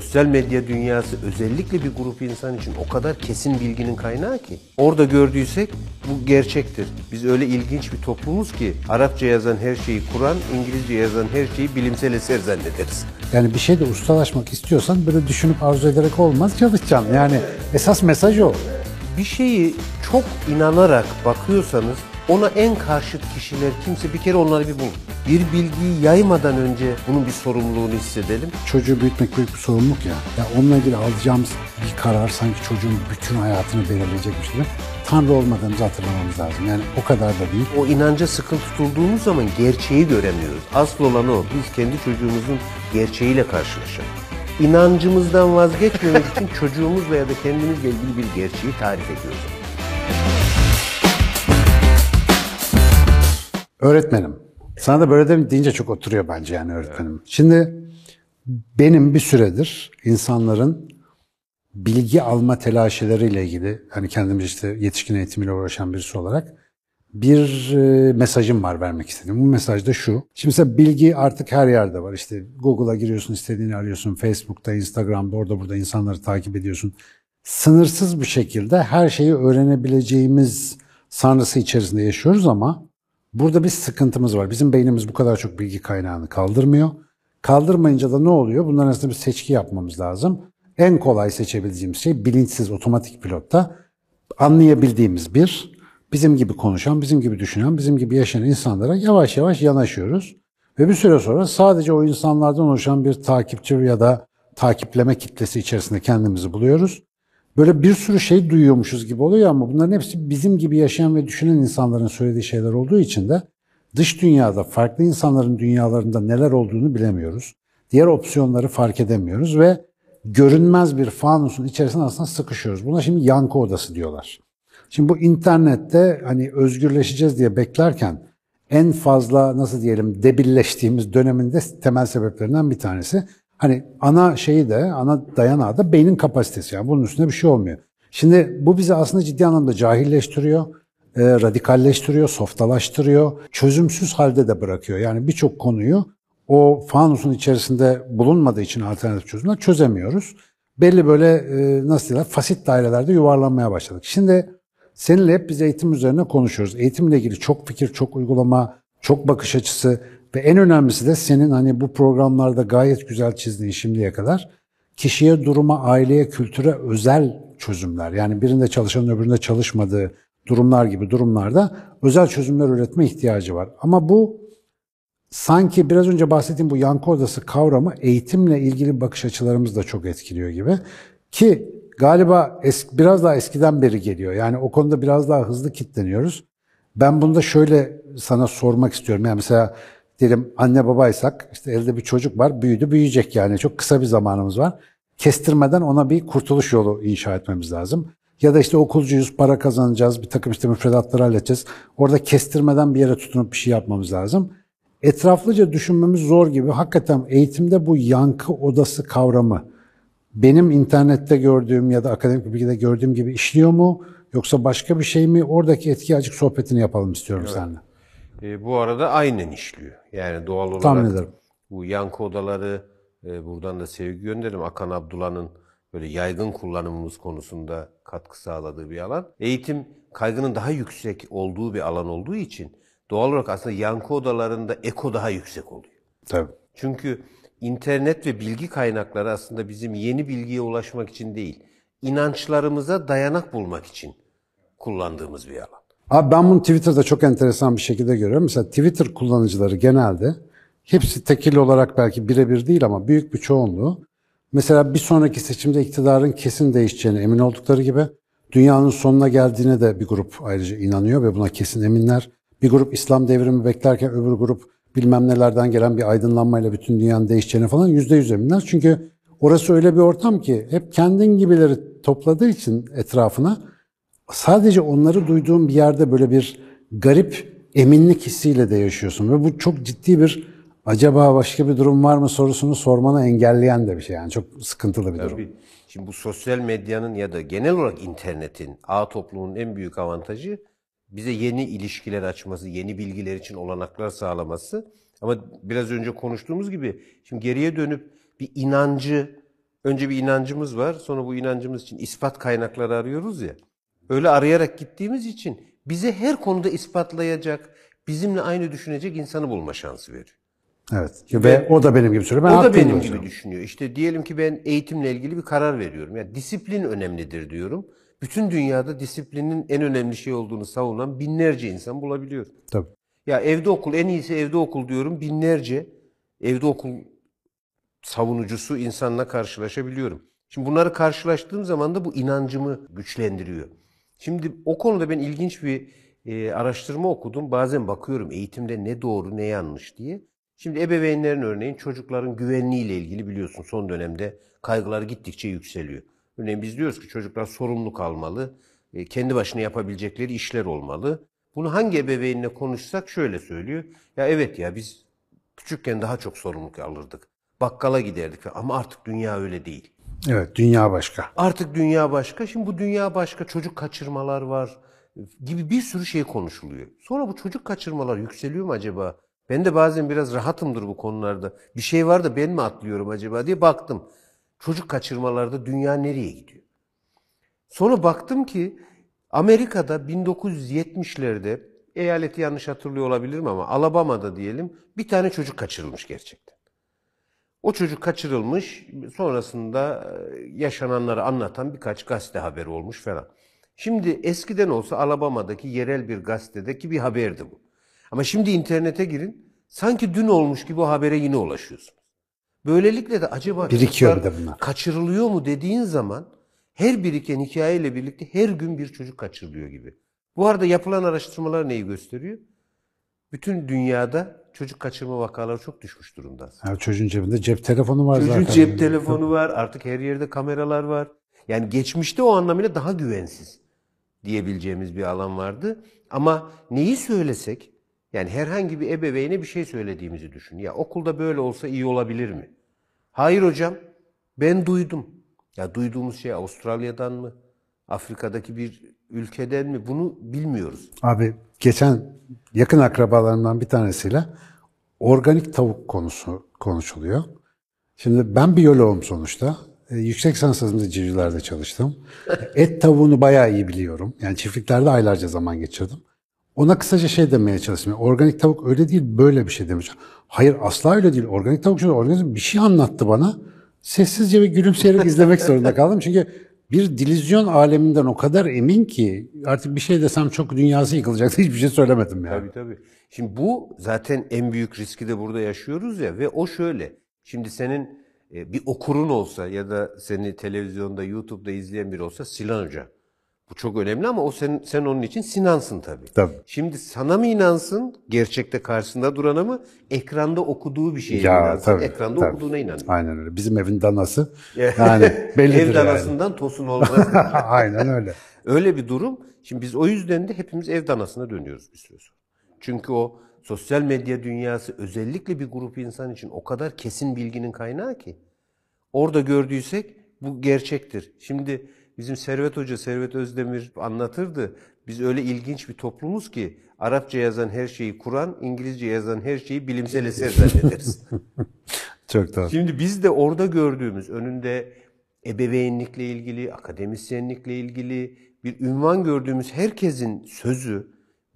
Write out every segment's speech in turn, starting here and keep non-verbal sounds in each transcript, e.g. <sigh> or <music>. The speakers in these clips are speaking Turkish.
sosyal medya dünyası özellikle bir grup insan için o kadar kesin bilginin kaynağı ki. Orada gördüysek bu gerçektir. Biz öyle ilginç bir toplumuz ki Arapça yazan her şeyi Kur'an, İngilizce yazan her şeyi bilimsel eser zannederiz. Yani bir şeyde ustalaşmak istiyorsan böyle düşünüp arzu ederek olmaz çalışacaksın. Yani esas mesaj o. Bir şeyi çok inanarak bakıyorsanız ona en karşıt kişiler kimse bir kere onları bir bulun. Bir bilgiyi yaymadan önce bunun bir sorumluluğunu hissedelim. Çocuğu büyütmek büyük bir sorumluluk ya. Ya onunla ilgili alacağımız bir karar sanki çocuğun bütün hayatını belirleyecekmiş gibi. Tanrı olmadığımızı hatırlamamız lazım. Yani o kadar da değil. O inanca sıkı tutulduğumuz zaman gerçeği göremiyoruz. Asıl olan o. Biz kendi çocuğumuzun gerçeğiyle karşılaşalım. İnancımızdan vazgeçmemek için <laughs> çocuğumuzla ya da kendimizle ilgili bir gerçeği tarif ediyoruz. Öğretmenim. Sana da böyle de deyince çok oturuyor bence yani öğretmenim. Şimdi benim bir süredir insanların bilgi alma telaşeleriyle ilgili hani kendimiz işte yetişkin eğitimiyle uğraşan birisi olarak bir e, mesajım var vermek istedim. Bu mesaj da şu. Şimdi mesela bilgi artık her yerde var. İşte Google'a giriyorsun, istediğini arıyorsun. Facebook'ta, Instagram'da, orada burada insanları takip ediyorsun. Sınırsız bir şekilde her şeyi öğrenebileceğimiz sanrısı içerisinde yaşıyoruz ama burada bir sıkıntımız var. Bizim beynimiz bu kadar çok bilgi kaynağını kaldırmıyor. Kaldırmayınca da ne oluyor? Bunların arasında bir seçki yapmamız lazım. En kolay seçebileceğimiz şey bilinçsiz otomatik pilotta anlayabildiğimiz bir, bizim gibi konuşan, bizim gibi düşünen, bizim gibi yaşayan insanlara yavaş yavaş yanaşıyoruz. Ve bir süre sonra sadece o insanlardan oluşan bir takipçi ya da takipleme kitlesi içerisinde kendimizi buluyoruz. Böyle bir sürü şey duyuyormuşuz gibi oluyor ama bunların hepsi bizim gibi yaşayan ve düşünen insanların söylediği şeyler olduğu için de dış dünyada farklı insanların dünyalarında neler olduğunu bilemiyoruz. Diğer opsiyonları fark edemiyoruz ve görünmez bir fanusun içerisinde aslında sıkışıyoruz. Buna şimdi yankı odası diyorlar. Şimdi bu internette hani özgürleşeceğiz diye beklerken en fazla nasıl diyelim debilleştiğimiz döneminde temel sebeplerinden bir tanesi. Hani ana şeyi de, ana dayanağı da beynin kapasitesi. Yani bunun üstünde bir şey olmuyor. Şimdi bu bizi aslında ciddi anlamda cahilleştiriyor, e, radikalleştiriyor, softalaştırıyor, çözümsüz halde de bırakıyor. Yani birçok konuyu o fanusun içerisinde bulunmadığı için alternatif çözümler çözemiyoruz. Belli böyle e, nasıl diyorlar fasit dairelerde yuvarlanmaya başladık. Şimdi seninle hep biz eğitim üzerine konuşuyoruz. Eğitimle ilgili çok fikir, çok uygulama, çok bakış açısı ve en önemlisi de senin hani bu programlarda gayet güzel çizdiğin şimdiye kadar kişiye, duruma, aileye, kültüre özel çözümler. Yani birinde çalışanın öbüründe çalışmadığı durumlar gibi durumlarda özel çözümler üretme ihtiyacı var. Ama bu sanki biraz önce bahsettiğim bu yankı odası kavramı eğitimle ilgili bakış açılarımız da çok etkiliyor gibi. Ki galiba eski, biraz daha eskiden beri geliyor. Yani o konuda biraz daha hızlı kitleniyoruz. Ben bunu da şöyle sana sormak istiyorum. Yani mesela diyelim anne babaysak işte elde bir çocuk var büyüdü büyüyecek yani çok kısa bir zamanımız var. Kestirmeden ona bir kurtuluş yolu inşa etmemiz lazım. Ya da işte okulcuyuz, para kazanacağız, bir takım işte müfredatları halledeceğiz. Orada kestirmeden bir yere tutunup bir şey yapmamız lazım. Etraflıca düşünmemiz zor gibi. Hakikaten eğitimde bu yankı odası kavramı benim internette gördüğüm ya da akademik bilgide gördüğüm gibi işliyor mu? Yoksa başka bir şey mi? Oradaki etki açık sohbetini yapalım istiyorum evet. seninle. E, bu arada aynen işliyor. Yani doğal olarak Tahmin ederim. bu yankı odaları e, buradan da sevgi gönderim. Akan Abdullah'ın böyle yaygın kullanımımız konusunda katkı sağladığı bir alan. Eğitim kaygının daha yüksek olduğu bir alan olduğu için doğal olarak aslında yankı odalarında eko daha yüksek oluyor. Tabii. Çünkü internet ve bilgi kaynakları aslında bizim yeni bilgiye ulaşmak için değil, inançlarımıza dayanak bulmak için kullandığımız bir alan. Abi ben bunu Twitter'da çok enteresan bir şekilde görüyorum. Mesela Twitter kullanıcıları genelde hepsi tekil olarak belki birebir değil ama büyük bir çoğunluğu mesela bir sonraki seçimde iktidarın kesin değişeceğine emin oldukları gibi dünyanın sonuna geldiğine de bir grup ayrıca inanıyor ve buna kesin eminler. Bir grup İslam devrimi beklerken öbür grup bilmem nelerden gelen bir aydınlanmayla bütün dünyanın değişeceğine falan yüzde yüz eminler. Çünkü orası öyle bir ortam ki hep kendin gibileri topladığı için etrafına sadece onları duyduğun bir yerde böyle bir garip eminlik hissiyle de yaşıyorsun. Ve bu çok ciddi bir acaba başka bir durum var mı sorusunu sormanı engelleyen de bir şey. Yani çok sıkıntılı bir Tabii. durum. Şimdi bu sosyal medyanın ya da genel olarak internetin, ağ toplumunun en büyük avantajı bize yeni ilişkiler açması, yeni bilgiler için olanaklar sağlaması. Ama biraz önce konuştuğumuz gibi şimdi geriye dönüp bir inancı Önce bir inancımız var, sonra bu inancımız için ispat kaynakları arıyoruz ya. Öyle arayarak gittiğimiz için bize her konuda ispatlayacak, bizimle aynı düşünecek insanı bulma şansı veriyor. Evet. Ve o da benim gibi söylüyor. Ben o da benim hocam. gibi düşünüyor. İşte diyelim ki ben eğitimle ilgili bir karar veriyorum. Yani disiplin önemlidir diyorum. Bütün dünyada disiplinin en önemli şey olduğunu savunan binlerce insan bulabiliyorum. Tabii. Ya evde okul en iyisi evde okul diyorum. Binlerce evde okul savunucusu insanla karşılaşabiliyorum. Şimdi bunları karşılaştığım zaman da bu inancımı güçlendiriyor. Şimdi o konuda ben ilginç bir e, araştırma okudum. Bazen bakıyorum eğitimde ne doğru ne yanlış diye. Şimdi ebeveynlerin örneğin çocukların güvenliğiyle ilgili biliyorsun son dönemde kaygılar gittikçe yükseliyor. Örneğin biz diyoruz ki çocuklar sorumluluk almalı, e, kendi başına yapabilecekleri işler olmalı. Bunu hangi ebeveynle konuşsak şöyle söylüyor. Ya evet ya biz küçükken daha çok sorumluluk alırdık. Bakkala giderdik ama artık dünya öyle değil. Evet. Dünya başka. Artık dünya başka. Şimdi bu dünya başka. Çocuk kaçırmalar var gibi bir sürü şey konuşuluyor. Sonra bu çocuk kaçırmalar yükseliyor mu acaba? Ben de bazen biraz rahatımdır bu konularda. Bir şey var da ben mi atlıyorum acaba diye baktım. Çocuk kaçırmalarda dünya nereye gidiyor? Sonra baktım ki Amerika'da 1970'lerde eyaleti yanlış hatırlıyor olabilirim ama Alabama'da diyelim bir tane çocuk kaçırılmış gerçekten. O çocuk kaçırılmış, sonrasında e, yaşananları anlatan birkaç gazete haberi olmuş falan. Şimdi eskiden olsa Alabama'daki yerel bir gazetedeki bir haberdi bu. Ama şimdi internete girin, sanki dün olmuş gibi o habere yine ulaşıyorsunuz. Böylelikle de acaba Birikiyor de bunlar. kaçırılıyor mu dediğin zaman her biriken hikayeyle birlikte her gün bir çocuk kaçırılıyor gibi. Bu arada yapılan araştırmalar neyi gösteriyor? Bütün dünyada çocuk kaçırma vakaları çok düşmüş durumda. Yani çocuğun cebinde cep telefonu var Çocuğun zaten. cep telefonu var, artık her yerde kameralar var. Yani geçmişte o anlamıyla daha güvensiz diyebileceğimiz bir alan vardı. Ama neyi söylesek, yani herhangi bir ebeveyne bir şey söylediğimizi düşün. Ya okulda böyle olsa iyi olabilir mi? Hayır hocam, ben duydum. Ya duyduğumuz şey Avustralya'dan mı? Afrika'daki bir ülkeden mi? Bunu bilmiyoruz. Abi geçen yakın akrabalarımdan bir tanesiyle organik tavuk konusu konuşuluyor. Şimdi ben biyoloğum sonuçta. E, yüksek lisans hızımda civcivlerde çalıştım. <laughs> Et tavuğunu bayağı iyi biliyorum. Yani çiftliklerde aylarca zaman geçirdim. Ona kısaca şey demeye çalıştım. Yani Organik tavuk öyle değil, böyle bir şey demiş. Hayır asla öyle değil. Organik tavuk şöyle, organik bir şey anlattı bana. Sessizce ve gülümseyerek izlemek <laughs> zorunda kaldım. Çünkü bir dilizyon aleminden o kadar emin ki artık bir şey desem çok dünyası yıkılacaktı. Hiçbir şey söylemedim yani. Tabii tabii. Şimdi bu zaten en büyük riski de burada yaşıyoruz ya ve o şöyle. Şimdi senin e, bir okurun olsa ya da seni televizyonda, YouTube'da izleyen biri olsa Sinan Hoca. Bu çok önemli ama o sen, sen onun için Sinan'sın tabii. Tabii. Şimdi sana mı inansın, gerçekte karşısında durana mı, ekranda okuduğu bir şeye Ya inansın, tabii. ekranda tabii. okuduğuna inanıyor. Aynen öyle. Bizim evin danası. <laughs> Yani bellidir Ev yani. danasından tosun olmaz. <laughs> Aynen öyle. Öyle bir durum. Şimdi biz o yüzden de hepimiz ev danasına dönüyoruz bir süre sonra. Çünkü o sosyal medya dünyası özellikle bir grup insan için o kadar kesin bilginin kaynağı ki. Orada gördüysek bu gerçektir. Şimdi bizim Servet Hoca, Servet Özdemir anlatırdı. Biz öyle ilginç bir toplumuz ki Arapça yazan her şeyi Kur'an, İngilizce yazan her şeyi bilimsel eser zannederiz. <laughs> Çok doğru. Şimdi biz de orada gördüğümüz önünde ebeveynlikle ilgili, akademisyenlikle ilgili bir ünvan gördüğümüz herkesin sözü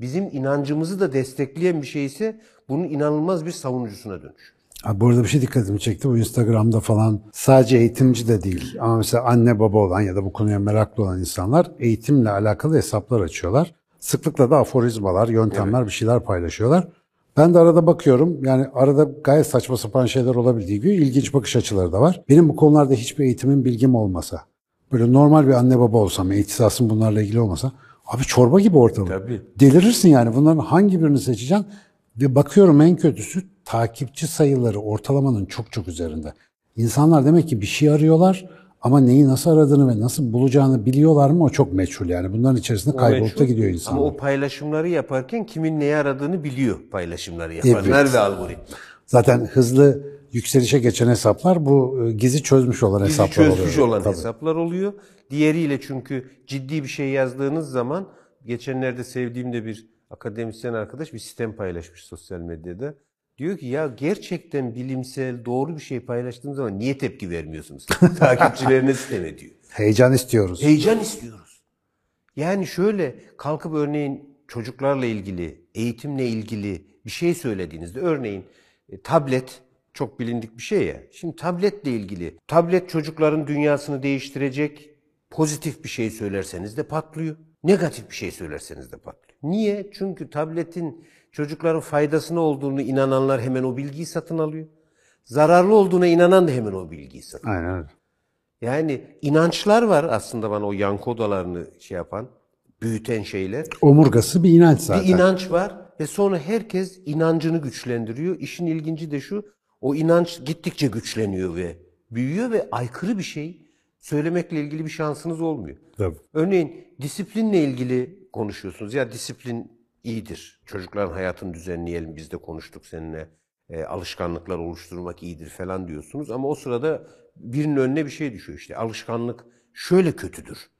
bizim inancımızı da destekleyen bir şey ise bunun inanılmaz bir savunucusuna dönüş. Abi bu arada bir şey dikkatimi çekti. Bu Instagram'da falan sadece eğitimci de değil. Ama mesela anne baba olan ya da bu konuya meraklı olan insanlar eğitimle alakalı hesaplar açıyorlar. Sıklıkla da aforizmalar, yöntemler, bir şeyler paylaşıyorlar. Ben de arada bakıyorum. Yani arada gayet saçma sapan şeyler olabildiği gibi ilginç bakış açıları da var. Benim bu konularda hiçbir eğitimim, bilgim olmasa, böyle normal bir anne baba olsam, ihtisasım bunlarla ilgili olmasa, abi çorba gibi ortalık. Tabii. Delirirsin yani. Bunların hangi birini seçeceksin? Ve bakıyorum en kötüsü takipçi sayıları ortalamanın çok çok üzerinde. İnsanlar demek ki bir şey arıyorlar ama neyi nasıl aradığını ve nasıl bulacağını biliyorlar mı o çok meçhul yani. Bunların içerisinde kaybolup da gidiyor Ama insanlar. o paylaşımları yaparken kimin neyi aradığını biliyor paylaşımları yapanlar Evet. ve algoritma. Zaten hızlı yükselişe geçen hesaplar bu e, gizi çözmüş olan Bizi hesaplar oluyor. çözmüş olan Tabii. hesaplar oluyor. Diğeriyle çünkü ciddi bir şey yazdığınız zaman geçenlerde sevdiğim de bir akademisyen arkadaş bir sistem paylaşmış sosyal medyada. Diyor ki ya gerçekten bilimsel doğru bir şey paylaştığınız zaman niye tepki vermiyorsunuz? <laughs> Takipçilerine sitem ediyor. Heyecan istiyoruz. Heyecan istiyoruz. Yani şöyle kalkıp örneğin çocuklarla ilgili, eğitimle ilgili bir şey söylediğinizde örneğin e, tablet çok bilindik bir şey ya. Şimdi tabletle ilgili tablet çocukların dünyasını değiştirecek pozitif bir şey söylerseniz de patlıyor. Negatif bir şey söylerseniz de patlıyor. Niye? Çünkü tabletin çocukların faydasına olduğunu inananlar hemen o bilgiyi satın alıyor. Zararlı olduğuna inanan da hemen o bilgiyi satın alıyor. Aynen öyle. Yani inançlar var aslında bana o yankı odalarını şey yapan, büyüten şeyler. Omurgası bir inanç zaten. Bir inanç var ve sonra herkes inancını güçlendiriyor. İşin ilginci de şu, o inanç gittikçe güçleniyor ve büyüyor ve aykırı bir şey söylemekle ilgili bir şansınız olmuyor. Tabii. Örneğin disiplinle ilgili konuşuyorsunuz. Ya disiplin iyidir. Çocukların hayatını düzenleyelim. Biz de konuştuk seninle. E, alışkanlıklar oluşturmak iyidir falan diyorsunuz. Ama o sırada birinin önüne bir şey düşüyor işte. Alışkanlık şöyle kötüdür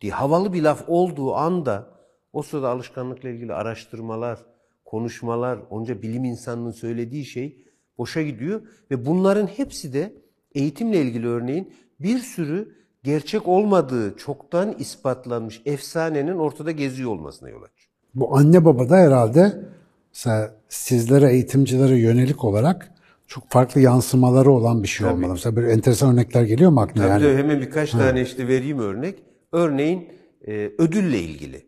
diye havalı bir laf olduğu anda o sırada alışkanlıkla ilgili araştırmalar, konuşmalar, onca bilim insanının söylediği şey boşa gidiyor. Ve bunların hepsi de eğitimle ilgili örneğin bir sürü gerçek olmadığı çoktan ispatlanmış efsanenin ortada geziyor olmasına yol açıyor. Bu anne baba da herhalde mesela sizlere eğitimcilere yönelik olarak çok farklı yansımaları olan bir şey olmalı. Mesela böyle enteresan örnekler geliyor mu aklına? Tabii yani? tabii, hemen birkaç tane işte vereyim örnek. Örneğin e, ödülle ilgili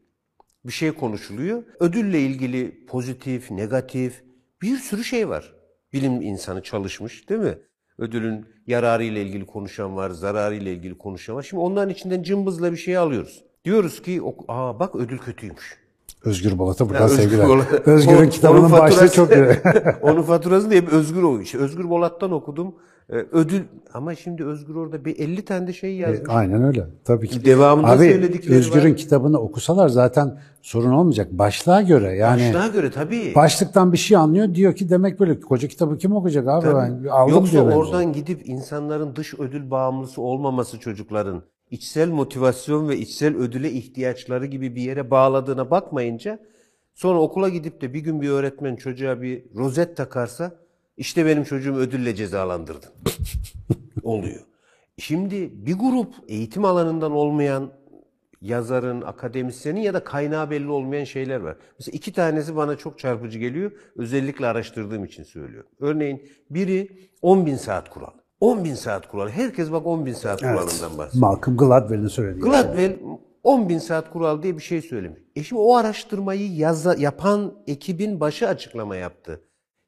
bir şey konuşuluyor. Ödülle ilgili pozitif, negatif bir sürü şey var. Bilim insanı çalışmış değil mi? Ödülün yararı ile ilgili konuşan var, zararı ile ilgili konuşan var. Şimdi onların içinden cımbızla bir şey alıyoruz. Diyoruz ki, aa bak ödül kötüymüş. Özgür Balat'a buradan Ya Özgür sevgiler. Bolat- Özgür'ün kitabının başlığı çok iyi. <laughs> onun faturası da hep Özgür o. İşte Özgür Bolat'tan okudum. Ee, ödül ama şimdi Özgür orada bir 50 tane de şey yazmış. Aynen öyle. Tabii ki. Devamında Abi söyledikleri Özgür'ün var. kitabını okusalar zaten sorun olmayacak. Başlığa göre yani Başlığa göre tabii. başlıktan bir şey anlıyor. Diyor ki demek böyle koca kitabı kim okuyacak abi? Ben aldım Yoksa diyor bence. oradan gidip insanların dış ödül bağımlısı olmaması çocukların içsel motivasyon ve içsel ödüle ihtiyaçları gibi bir yere bağladığına bakmayınca sonra okula gidip de bir gün bir öğretmen çocuğa bir rozet takarsa işte benim çocuğumu ödülle cezalandırdın. <laughs> Oluyor. Şimdi bir grup eğitim alanından olmayan yazarın, akademisyenin ya da kaynağı belli olmayan şeyler var. Mesela iki tanesi bana çok çarpıcı geliyor. Özellikle araştırdığım için söylüyorum. Örneğin biri 10 bin saat kuralı. 10 bin saat kuralı. Herkes bak 10 bin saat kuralından bahsediyor. Malcolm Gladwell'in söylediği. Gladwell 10 bin saat kural diye bir şey söylemiş. E şimdi o araştırmayı yaza, yapan ekibin başı açıklama yaptı.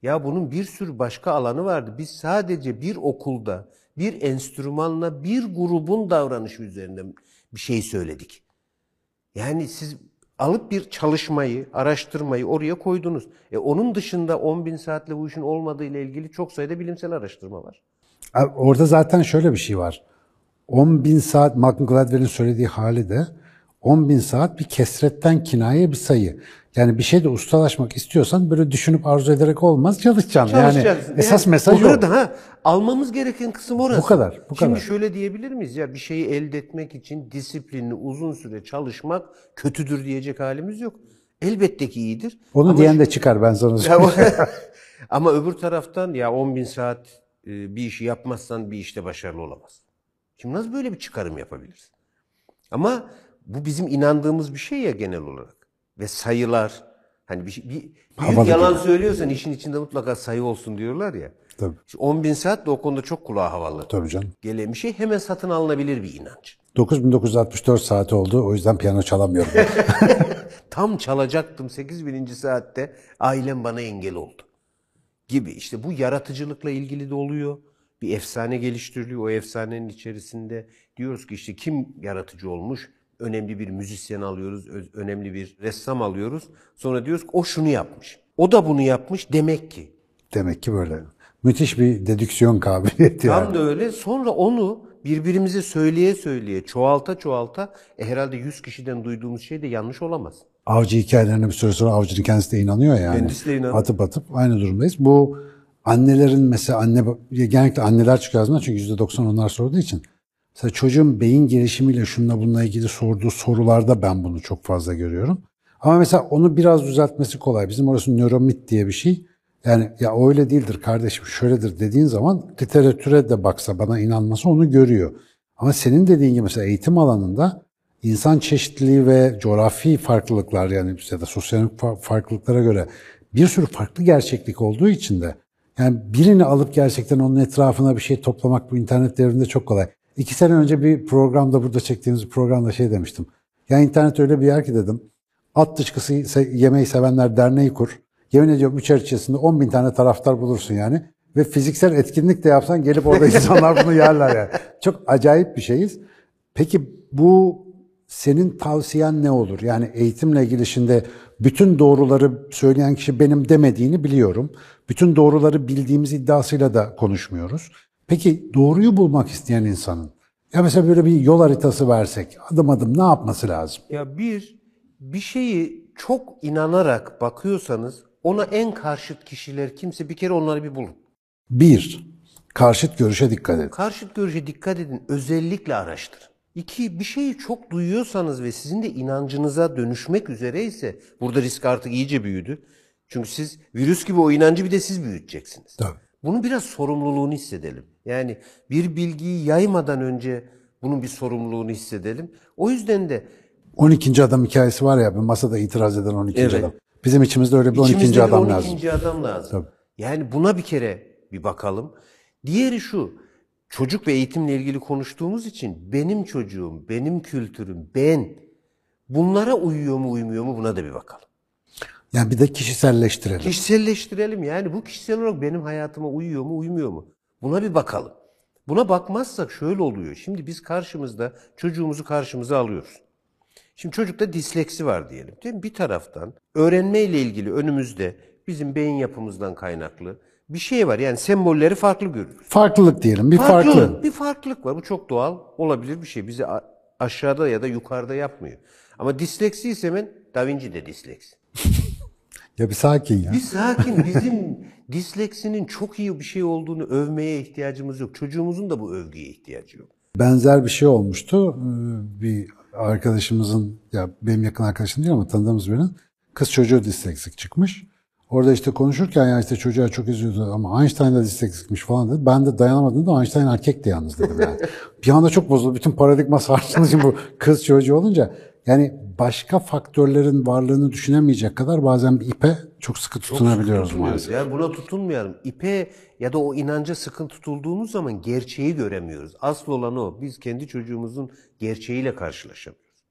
Ya bunun bir sürü başka alanı vardı. Biz sadece bir okulda bir enstrümanla bir grubun davranışı üzerinden bir şey söyledik. Yani siz alıp bir çalışmayı, araştırmayı oraya koydunuz. E onun dışında 10 bin saatle bu işin olmadığı ile ilgili çok sayıda bilimsel araştırma var. Abi Orada zaten şöyle bir şey var. 10 bin saat Malcolm Gladwell'in söylediği hali de 10 bin saat bir kesretten kinaye bir sayı. Yani bir şeyde ustalaşmak istiyorsan böyle düşünüp arzu ederek olmaz çalışacaksın. Yani Çalışacaksın. esas Yani mesaj o. orada, Ha, almamız gereken kısım orası. Bu kadar, bu Şimdi kadar. şöyle diyebilir miyiz ya bir şeyi elde etmek için disiplinli uzun süre çalışmak kötüdür diyecek halimiz yok. Elbette ki iyidir. Onu Ama diyen de çıkar ben sana söyleyeyim. <laughs> <laughs> Ama öbür taraftan ya 10 bin saat e, bir işi yapmazsan bir işte başarılı olamazsın. Şimdi nasıl böyle bir çıkarım yapabilirsin? Ama bu bizim inandığımız bir şey ya genel olarak. Ve sayılar hani bir, şey- bir büyük Havalı yalan gibi. söylüyorsan işin içinde mutlaka sayı olsun diyorlar ya. Tabii. Şimdi 10 bin saat de o konuda çok kulağa havalı. Tabii canım. Gelen bir şey hemen satın alınabilir bir inanç. 9964 saat oldu. O yüzden piyano çalamıyorum. <laughs> <laughs> Tam çalacaktım 8000. saatte ailem bana engel oldu. Gibi işte bu yaratıcılıkla ilgili de oluyor. Bir efsane geliştiriliyor. O efsanenin içerisinde diyoruz ki işte kim yaratıcı olmuş? Önemli bir müzisyen alıyoruz, önemli bir ressam alıyoruz. Sonra diyoruz ki o şunu yapmış. O da bunu yapmış demek ki. Demek ki böyle. Müthiş bir dedüksiyon kabiliyeti yani. Tam da öyle. Sonra onu birbirimize söyleye söyleye, çoğalta çoğalta e herhalde 100 kişiden duyduğumuz şey de yanlış olamaz. Avcı hikayelerine bir süre sonra avcının kendisi de inanıyor yani. Kendisi de inanıyor. Atıp atıp aynı durumdayız. Bu annelerin mesela anne genellikle anneler çıkıyor ağzından çünkü %90 onlar sorduğu için. Mesela çocuğun beyin gelişimiyle şununla bununla ilgili sorduğu sorularda ben bunu çok fazla görüyorum. Ama mesela onu biraz düzeltmesi kolay. Bizim orası nöromit diye bir şey. Yani ya öyle değildir kardeşim şöyledir dediğin zaman literatüre de baksa bana inanması onu görüyor. Ama senin dediğin gibi mesela eğitim alanında insan çeşitliliği ve coğrafi farklılıklar yani ya da sosyal farklılıklara göre bir sürü farklı gerçeklik olduğu için de yani birini alıp gerçekten onun etrafına bir şey toplamak bu internet devrinde çok kolay. İki sene önce bir programda burada çektiğimiz bir programda şey demiştim. Ya internet öyle bir yer ki dedim. At dışkısı yemeği sevenler derneği kur. Yemin ediyorum üç ay içerisinde 10 bin tane taraftar bulursun yani. Ve fiziksel etkinlik de yapsan gelip orada <laughs> insanlar bunu yerler yani. Çok acayip bir şeyiz. Peki bu senin tavsiyen ne olur? Yani eğitimle ilgili şimdi bütün doğruları söyleyen kişi benim demediğini biliyorum. Bütün doğruları bildiğimiz iddiasıyla da konuşmuyoruz. Peki doğruyu bulmak isteyen insanın ya mesela böyle bir yol haritası versek adım adım ne yapması lazım? Ya bir, bir şeyi çok inanarak bakıyorsanız ona en karşıt kişiler kimse bir kere onları bir bulun. Bir, karşıt görüşe dikkat edin. Karşıt görüşe dikkat edin. Özellikle araştırın. İki, bir şeyi çok duyuyorsanız ve sizin de inancınıza dönüşmek üzereyse burada risk artık iyice büyüdü. Çünkü siz virüs gibi o inancı bir de siz büyüteceksiniz. Tabii. Bunun biraz sorumluluğunu hissedelim. Yani bir bilgiyi yaymadan önce bunun bir sorumluluğunu hissedelim. O yüzden de 12. adam hikayesi var ya bir masada itiraz eden 12. Evet. adam. Bizim içimizde öyle bir 12. İçimizde adam 12. lazım. adam lazım. Tabii. Yani buna bir kere bir bakalım. Diğeri şu. Çocuk ve eğitimle ilgili konuştuğumuz için benim çocuğum, benim kültürüm, ben bunlara uyuyor mu uymuyor mu buna da bir bakalım. Yani bir de kişiselleştirelim. Kişiselleştirelim yani bu kişisel olarak benim hayatıma uyuyor mu uymuyor mu? Buna bir bakalım. Buna bakmazsak şöyle oluyor. Şimdi biz karşımızda çocuğumuzu karşımıza alıyoruz. Şimdi çocukta disleksi var diyelim. Değil mi? Bir taraftan öğrenme ile ilgili önümüzde bizim beyin yapımızdan kaynaklı bir şey var. Yani sembolleri farklı görürüz. Farklılık diyelim. Bir farklı. Farklı. Bir farklılık var. Bu çok doğal olabilir bir şey. Bizi aşağıda ya da yukarıda yapmıyor. Ama disleksi ise hemen Da Vinci de disleksi. Ya bir sakin ya. Bir sakin <laughs> bizim disleksinin çok iyi bir şey olduğunu övmeye ihtiyacımız yok. Çocuğumuzun da bu övgüye ihtiyacı yok. Benzer bir şey olmuştu. Ee, Bir arkadaşımızın, ya benim yakın arkadaşım değil ama tanıdığımız birinin kız çocuğu disleksik çıkmış. Orada işte konuşurken ya işte çocuğa çok üzüldü ama Einstein da disleksikmiş falan dedi. Ben de dayanamadım da Einstein erkekti yalnız dedim yani. <laughs> bir anda çok bozuldu. Bütün paradigma <laughs> sarsıldı şimdi bu kız çocuğu olunca. Yani başka faktörlerin varlığını düşünemeyecek kadar bazen bir ipe çok sıkı tutunabiliyoruz Tutunuyoruz. maalesef. Yani buna tutunmayalım. İpe ya da o inanca sıkın tutulduğumuz zaman gerçeği göremiyoruz. Asıl olan o. Biz kendi çocuğumuzun gerçeğiyle karşılaşamıyoruz.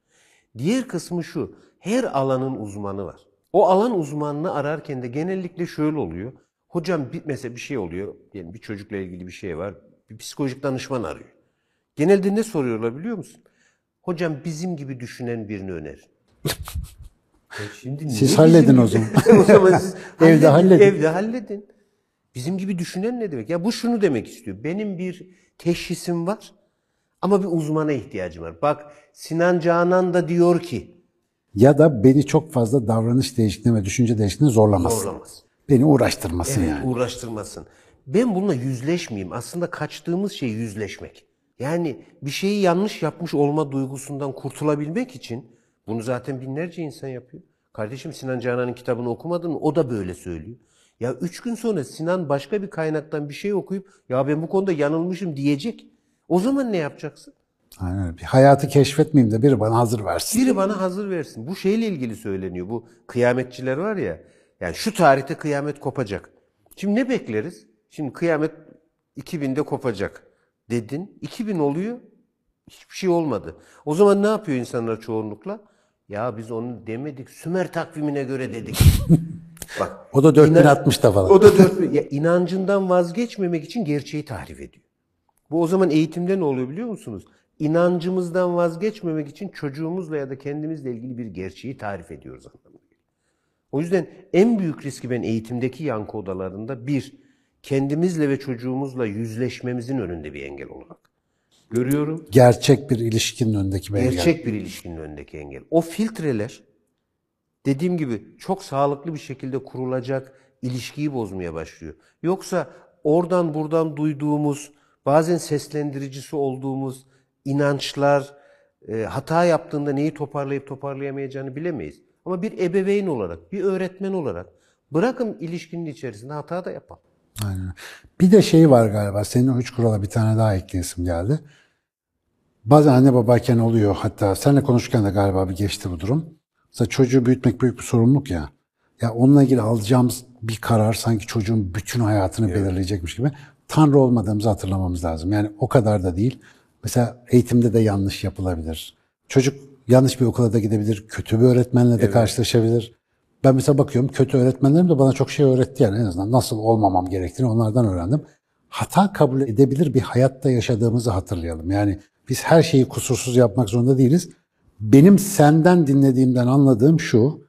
Diğer kısmı şu. Her alanın uzmanı var. O alan uzmanını ararken de genellikle şöyle oluyor. Hocam bir, mesela bir şey oluyor. Yani bir çocukla ilgili bir şey var. Bir psikolojik danışman arıyor. Genelde ne soruyorlar biliyor musun? Hocam bizim gibi düşünen birini önerin. Ya <laughs> şimdi Siz halledin o zaman. <laughs> o zaman siz <laughs> Evde halledin. Evde halledin. Bizim gibi düşünen ne demek? Ya bu şunu demek istiyor. Benim bir teşhisim var ama bir uzmana ihtiyacım var. Bak Sinan Canan da diyor ki Ya da beni çok fazla davranış değişikliğine ve düşünce değişikliğine zorlamasın. zorlamaz. Beni uğraştırmasın Evet, yani. uğraştırmasın. Ben bununla yüzleşmeyeyim. Aslında kaçtığımız şey yüzleşmek. Yani bir şeyi yanlış yapmış olma duygusundan kurtulabilmek için bunu zaten binlerce insan yapıyor. Kardeşim Sinan Canan'ın kitabını okumadın mı? O da böyle söylüyor. Ya üç gün sonra Sinan başka bir kaynaktan bir şey okuyup ya ben bu konuda yanılmışım diyecek. O zaman ne yapacaksın? Aynen. Bir hayatı keşfetmeyeyim de biri bana hazır versin. Biri bana hazır versin. Bu şeyle ilgili söyleniyor. Bu kıyametçiler var ya. Yani şu tarihte kıyamet kopacak. Şimdi ne bekleriz? Şimdi kıyamet 2000'de kopacak dedin. 2000 oluyor. Hiçbir şey olmadı. O zaman ne yapıyor insanlar çoğunlukla? Ya biz onu demedik. Sümer takvimine göre dedik. <laughs> Bak. O da 4060'da falan. O da dört, ya inancından vazgeçmemek için gerçeği tahrif ediyor. Bu o zaman eğitimde ne oluyor biliyor musunuz? İnancımızdan vazgeçmemek için çocuğumuzla ya da kendimizle ilgili bir gerçeği tarif ediyoruz anlamına. O yüzden en büyük riski ben eğitimdeki yankı odalarında bir, kendimizle ve çocuğumuzla yüzleşmemizin önünde bir engel olarak görüyorum. Gerçek bir ilişkinin önündeki bir engel. Gerçek bir ilişkinin önündeki engel. O filtreler dediğim gibi çok sağlıklı bir şekilde kurulacak ilişkiyi bozmaya başlıyor. Yoksa oradan buradan duyduğumuz, bazen seslendiricisi olduğumuz inançlar e, hata yaptığında neyi toparlayıp toparlayamayacağını bilemeyiz. Ama bir ebeveyn olarak, bir öğretmen olarak Bırakın ilişkinin içerisinde hata da yapalım. Aynen. Bir de şey var galiba. Senin o üç kurala bir tane daha ekleyesim geldi. Bazen anne babayken oluyor. Hatta seninle konuşurken de galiba bir geçti bu durum. Mesela çocuğu büyütmek büyük bir sorumluluk ya. Ya onunla ilgili alacağımız bir karar sanki çocuğun bütün hayatını belirleyecekmiş gibi. Tanrı olmadığımızı hatırlamamız lazım. Yani o kadar da değil. Mesela eğitimde de yanlış yapılabilir. Çocuk yanlış bir okula da gidebilir. Kötü bir öğretmenle de karşılaşabilir. Ben mesela bakıyorum kötü öğretmenlerim de bana çok şey öğretti yani en azından nasıl olmamam gerektiğini onlardan öğrendim. Hata kabul edebilir bir hayatta yaşadığımızı hatırlayalım. Yani biz her şeyi kusursuz yapmak zorunda değiliz. Benim senden dinlediğimden anladığım şu,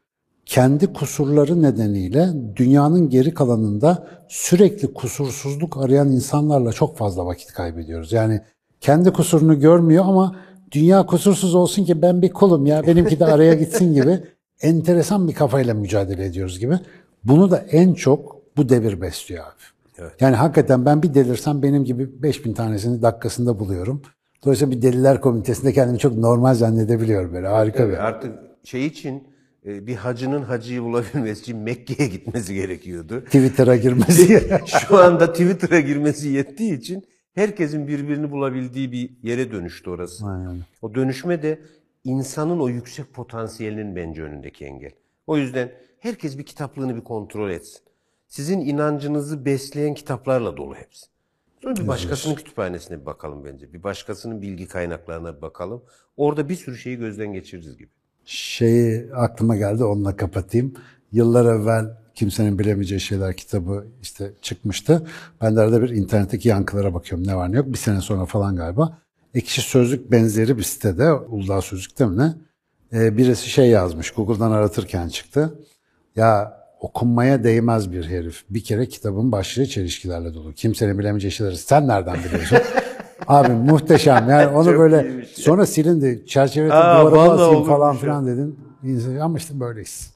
kendi kusurları nedeniyle dünyanın geri kalanında sürekli kusursuzluk arayan insanlarla çok fazla vakit kaybediyoruz. Yani kendi kusurunu görmüyor ama dünya kusursuz olsun ki ben bir kulum ya benimki de araya gitsin gibi <laughs> enteresan bir kafayla mücadele ediyoruz gibi. Bunu da en çok bu devir besliyor abi. Evet. Yani hakikaten ben bir delirsem benim gibi 5000 tanesini dakikasında buluyorum. Dolayısıyla bir deliler komitesinde kendimi çok normal zannedebiliyorum böyle harika bir. Artık şey için e, bir hacının hacıyı bulabilmesi için Mekke'ye gitmesi gerekiyordu. Twitter'a girmesi. <laughs> Şu anda Twitter'a girmesi yettiği için herkesin birbirini bulabildiği bir yere dönüştü orası. Aynen. O dönüşme de insanın o yüksek potansiyelinin bence önündeki engel. O yüzden herkes bir kitaplığını bir kontrol etsin. Sizin inancınızı besleyen kitaplarla dolu hepsi. Sonra bir başkasının kütüphanesine bir bakalım bence. Bir başkasının bilgi kaynaklarına bir bakalım. Orada bir sürü şeyi gözden geçiririz gibi. Şeyi aklıma geldi onunla kapatayım. Yıllar evvel Kimsenin Bilemeyeceği Şeyler kitabı işte çıkmıştı. Ben de arada bir internetteki yankılara bakıyorum ne var ne yok. Bir sene sonra falan galiba. Ekşi Sözlük benzeri bir sitede, Uludağ Sözlük'te mi ne? Ee, birisi şey yazmış, Google'dan aratırken çıktı. Ya okunmaya değmez bir herif. Bir kere kitabın başlığı çelişkilerle dolu. Kimsenin bilemeyeceği şeyleri sen nereden biliyorsun? <laughs> Abi muhteşem yani onu böyle sonra silindi çerçevede Aa, duvara vallahi asayım falan filan dedin. Ama işte böyleyiz.